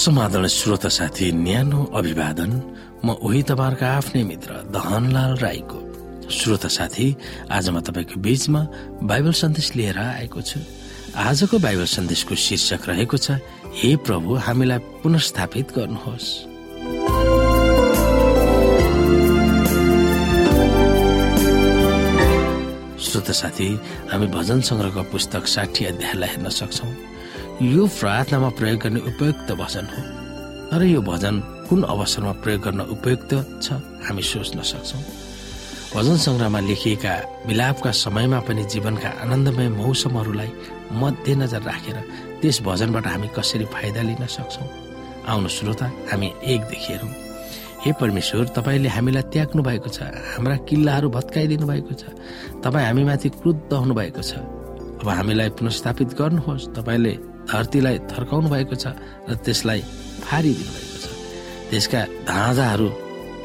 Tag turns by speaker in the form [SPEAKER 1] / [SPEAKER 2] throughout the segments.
[SPEAKER 1] समाधान श्रोता साथी न्यानो अभिवादन। म उही तपाईँहरूको आफ्नै मित्र दहनलाल राईको। श्रोता साथी आज म तपाईँको बीचमा बाइबल सन्देश लिएर आएको छु। आजको बाइबल सन्देशको शीर्षक रहेको छ हे प्रभु हामीलाई पुनर्स्थापित गर्नुहोस्। श्रोता साथी हामी भजन संग्रहको पुस्तक साठी अध्यायलाई हेर्न सक्छौ। यो प्रार्थनामा प्रयोग गर्ने उपयुक्त भजन हो। तर यो भजन कुन अवसरमा प्रयोग गर्न उपयुक्त छ हामी सोच्न सक्छौ। भजन संग्रहमा लेखिएका विलापका समयमा पनि जीवनका आनन्दमय मौसमहरूलाई मध्यनजर राखेर त्यस भजनबाट हामी कसरी फाइदा लिन सक्छौ। आउनु श्रोता हामी एकदेखि हेरौँ। हे परमेश्वर तपाईँले हामीलाई त्याग्नु भएको छ हाम्रा किल्लाहरू भत्काइदिनु भएको छ तपाईँ हामीमाथि क्रुद्ध हुनुभएको छ। अब हामीलाई पुनस्थापित गर्नुहोस् तपाईँले धरतीलाई थर्काउनु भएको छ र त्यसलाई फारिदिनु भएको छ। त्यसका धाँजाहरू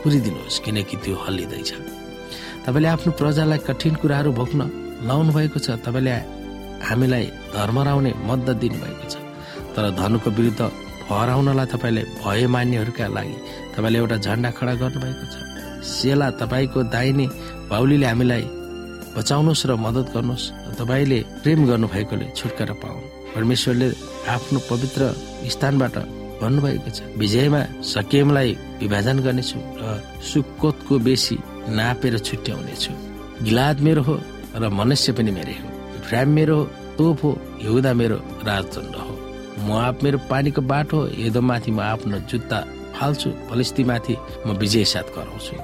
[SPEAKER 1] पुरिदिनुहोस् किनकि त्यो हल्लिँदैछ। तपाईँले आफ्नो प्रजालाई कठिन कुराहरू भोग्न लाउनु भएको छ। तपाईँले हामीलाई धर्मराउने मद्दत दिनुभएको छ। तर धनुको विरुद्ध फहराउनलाई तपाईँले भय मान्नेहरूका लागि तपाईँले एउटा झन्डा खडा गर्नुभएको छ। सेला तपाईँको दाहिने बाहुलीले हामीलाई बचाउनुहोस् र मद्दत गर्नुहोस्। तपाईँले प्रेम गर्नुभएकोले छुटकारा पाउनु। परमेश्वरले आफ्नो पवित्र स्थानबाट भन्नुभएको छ विजयमा सकेमलाई विभाजन गर्नेछु र सुकोतको बेसी नापेर छुट्याउनेछु। गिलाद मेरो हो र मनुष्य पनि मेरै हो। फ्राम मेरो तोप हो यहुदा मेरो राजदण्ड हो। म आप मेरो पानीको बाटो हो यदोमाथि म आफ्नो जुत्ता फाल्छु फलिस्तीमाथि म विजय साथ गराउँछु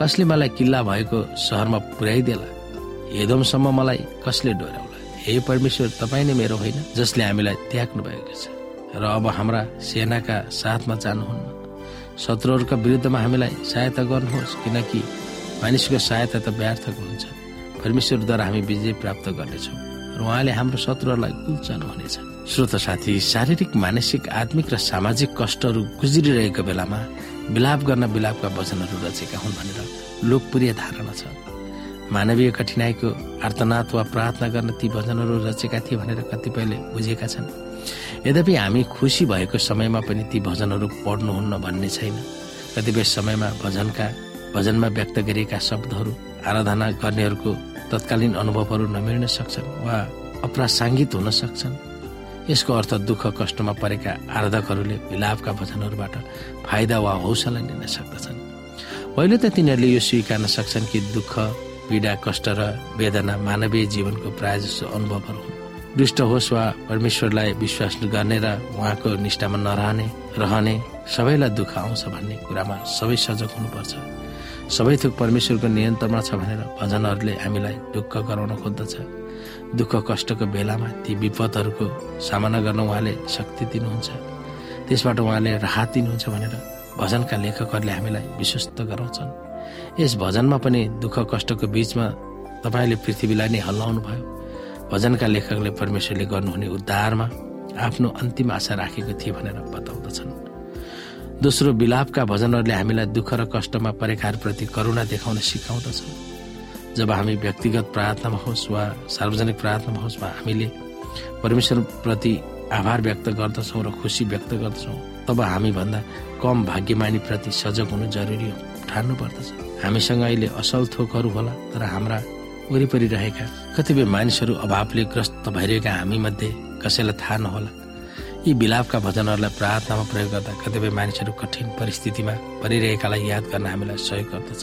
[SPEAKER 1] कसले मलाई किल्ला भएको सहरमा पुर्याइदेला? यदोमसम्म मलाई कसले डोर्याउला? हे परमेश्वर तपाईँ नै मेरो होइन जसले हामीलाई त्याग्नु भएको छ। र अब हाम्रा सेनाका साथमा जानुहुन्न। शत्रुहरूका विरुद्धमा हामीलाई सहायता गर्नुहोस् किनकि मानिसको सहायता त व्यर्थको हुन्छ। परमेश्वरद्वारा हामी विजय प्राप्त गर्नेछौँ र उहाँले हाम्रो शत्रुहरूलाई कुल्चानु हुनेछ। श्रोत साथी शारीरिक मानसिक आत्मिक र सामाजिक कष्टहरू गुज्रिरहेको बेलामा विलाप गर्न विलापका वचनहरू रचेका हुन् भनेर लोकप्रिय धारणा छ। मानवीय कठिनाईको आर्तनाथ वा प्रार्थना गर्न ती भजनहरू रचेका थिए भनेर कतिपयले बुझेका छन्। यद्यपि हामी खुसी भएको समयमा पनि ती भजनहरू पढ्नुहुन्न भन्ने छैन। कतिपय समयमा भजनका भजनमा व्यक्त गरिएका शब्दहरू आराधना गर्नेहरूको तत्कालीन अनुभवहरू नमिल्न सक्छन् वा अप्रासाङ्गित हुन सक्छन्। यसको अर्थ दुःख कष्टमा परेका आराधकहरूले विलापका भजनहरूबाट फाइदा वा हौसला लिन सक्दछन्। पहिले त तिनीहरूले यो स्वीकार्न सक्छन् कि दुःख पीडा कष्ट र वेदना मानवीय जीवनको प्राय जसो अनुभवहरू दुष्ट होस् वा परमेश्वरलाई विश्वास गर्ने र उहाँको निष्ठामा नरहने रहने सबैलाई दुःख आउँछ भन्ने कुरामा सबै सजग हुनुपर्छ। सबै थोक परमेश्वरको नियन्त्रणमा छ भनेर भजनहरूले हामीलाई ढुक्क गराउन खोज्दछ। दुःख कष्टको बेलामा ती विपदहरूको सामना गर्न उहाँले शक्ति दिनुहुन्छ। त्यसबाट उहाँले राहत दिनुहुन्छ भनेर भजनका लेखकहरूले हामीलाई विश्वस्त गराउँछन्। यस भजनमा पनि दुःख कष्टको बीचमा तपाईँले पृथ्वीलाई नै हल्लाउनु भयो भजनका लेखकले परमेश्वरले गर्नुहुने उद्धारमा आफ्नो अन्तिम आशा राखेको थिए भनेर बताउँदछन्। दोस्रो विलापका भजनहरूले हामीलाई दुःख र कष्टमा परेकाहरूप्रति करुणा देखाउन सिकाउँदछन्। जब हामी व्यक्तिगत प्रार्थनामा होस् वा सार्वजनिक प्रार्थनामा होस् वा हामीले परमेश्वरप्रति आभार व्यक्त गर्दछौँ र खुसी व्यक्त गर्दछौँ तब हामीभन्दा कम भाग्यमानीप्रति सजग हुनु जरुरी हो। ठान्नु पर्दछ हामीसँग अहिले असल थोकहरू होला तर हाम्रा वरिपरि रहेका कतिपय मानिसहरू अभावले ग्रस्त भइरहेका हामी मध्ये कसैलाई थाहा नहोला। यी विलापका भजनहरूलाई प्रार्थनामा प्रयोग गर्दा कतिपय मानिसहरू कठिन परिस्थितिमा परिरहेकालाई याद गर्न हामीलाई सहयोग गर्दछ।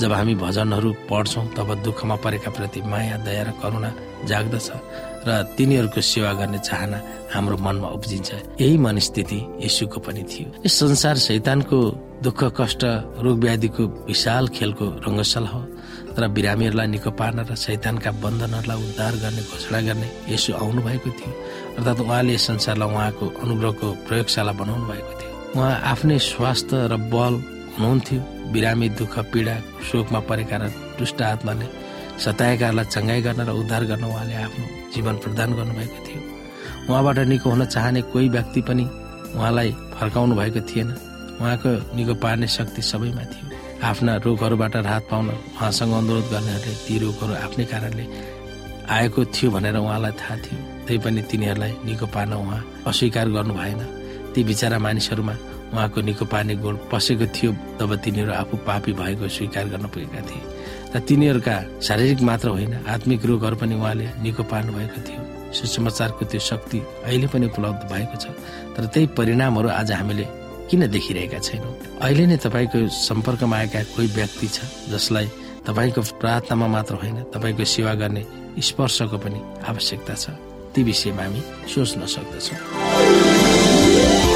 [SPEAKER 1] जब हामी भजनहरू पढ्छौँ तब दुःखमा परेका प्रति माया दया र करुणा जाग्दछ र तिनीहरूको सेवा गर्ने चाहना हाम्रो मनमा उब्जिन्छ। यही मनस्थिति यसुको पनि थियो। यस संसार शैतानको दुःख कष्ट रोग व्याधिको विशाल खेलको रङ्गशाला हो तर बिरामीहरूलाई निको पार्न र शैतानका बन्धनहरूलाई उद्धार गर्ने घोषणा गर्ने यसो आउनु भएको थियो। अर्थात् उहाँले यस संसारलाई उहाँको अनुग्रहको प्रयोगशाला बनाउनु भएको थियो। उहाँ आफ्नै स्वास्थ्य र बल हुनुहुन्थ्यो। बिरामी दुःख पीडा शोकमा परेका र दुष्ट आत्माले सताएकाहरूलाई चङ्गाई गर्न र उद्धार गर्न उहाँले आफ्नो जीवन प्रदान गर्नुभएको थियो। उहाँबाट निको हुन चाहने कोही व्यक्ति पनि उहाँलाई फर्काउनु भएको थिएन। उहाँको निको पार्ने शक्ति सबैमा थियो। आफ्ना रोगहरूबाट राहत पाउन उहाँसँग अनुरोध गर्नेहरूले ती रोगहरू आफ्नै कारणले आएको थियो भनेर उहाँलाई थाहा थियो। त्यही पनि तिनीहरूलाई निको पार्न उहाँ अस्वीकार गर्नु भएन। ती बिचरा मानिसहरूमा उहाँको निको पार्ने गुण पसेको थियो तब तिनीहरू आफू पापी भएको स्वीकार गर्न पुगेका थिए। र तिनीहरूका शारीरिक मात्र होइन आत्मिक रोगहरू पनि उहाँले निको पार्नु भएको थियो। सुसमाचारको त्यो शक्ति अहिले पनि उपलब्ध भएको छ तर त्यही परिणामहरू आज हामीले किन देखिरहेका छैनौँ? अहिले नै तपाईँको सम्पर्कमा आएका कोही व्यक्ति छ जसलाई तपाईँको प्रार्थनामा मात्र होइन तपाईँको सेवा गर्ने स्पर्शको पनि आवश्यकता छ। ती विषयमा हामी सोच्न सक्दछौँ।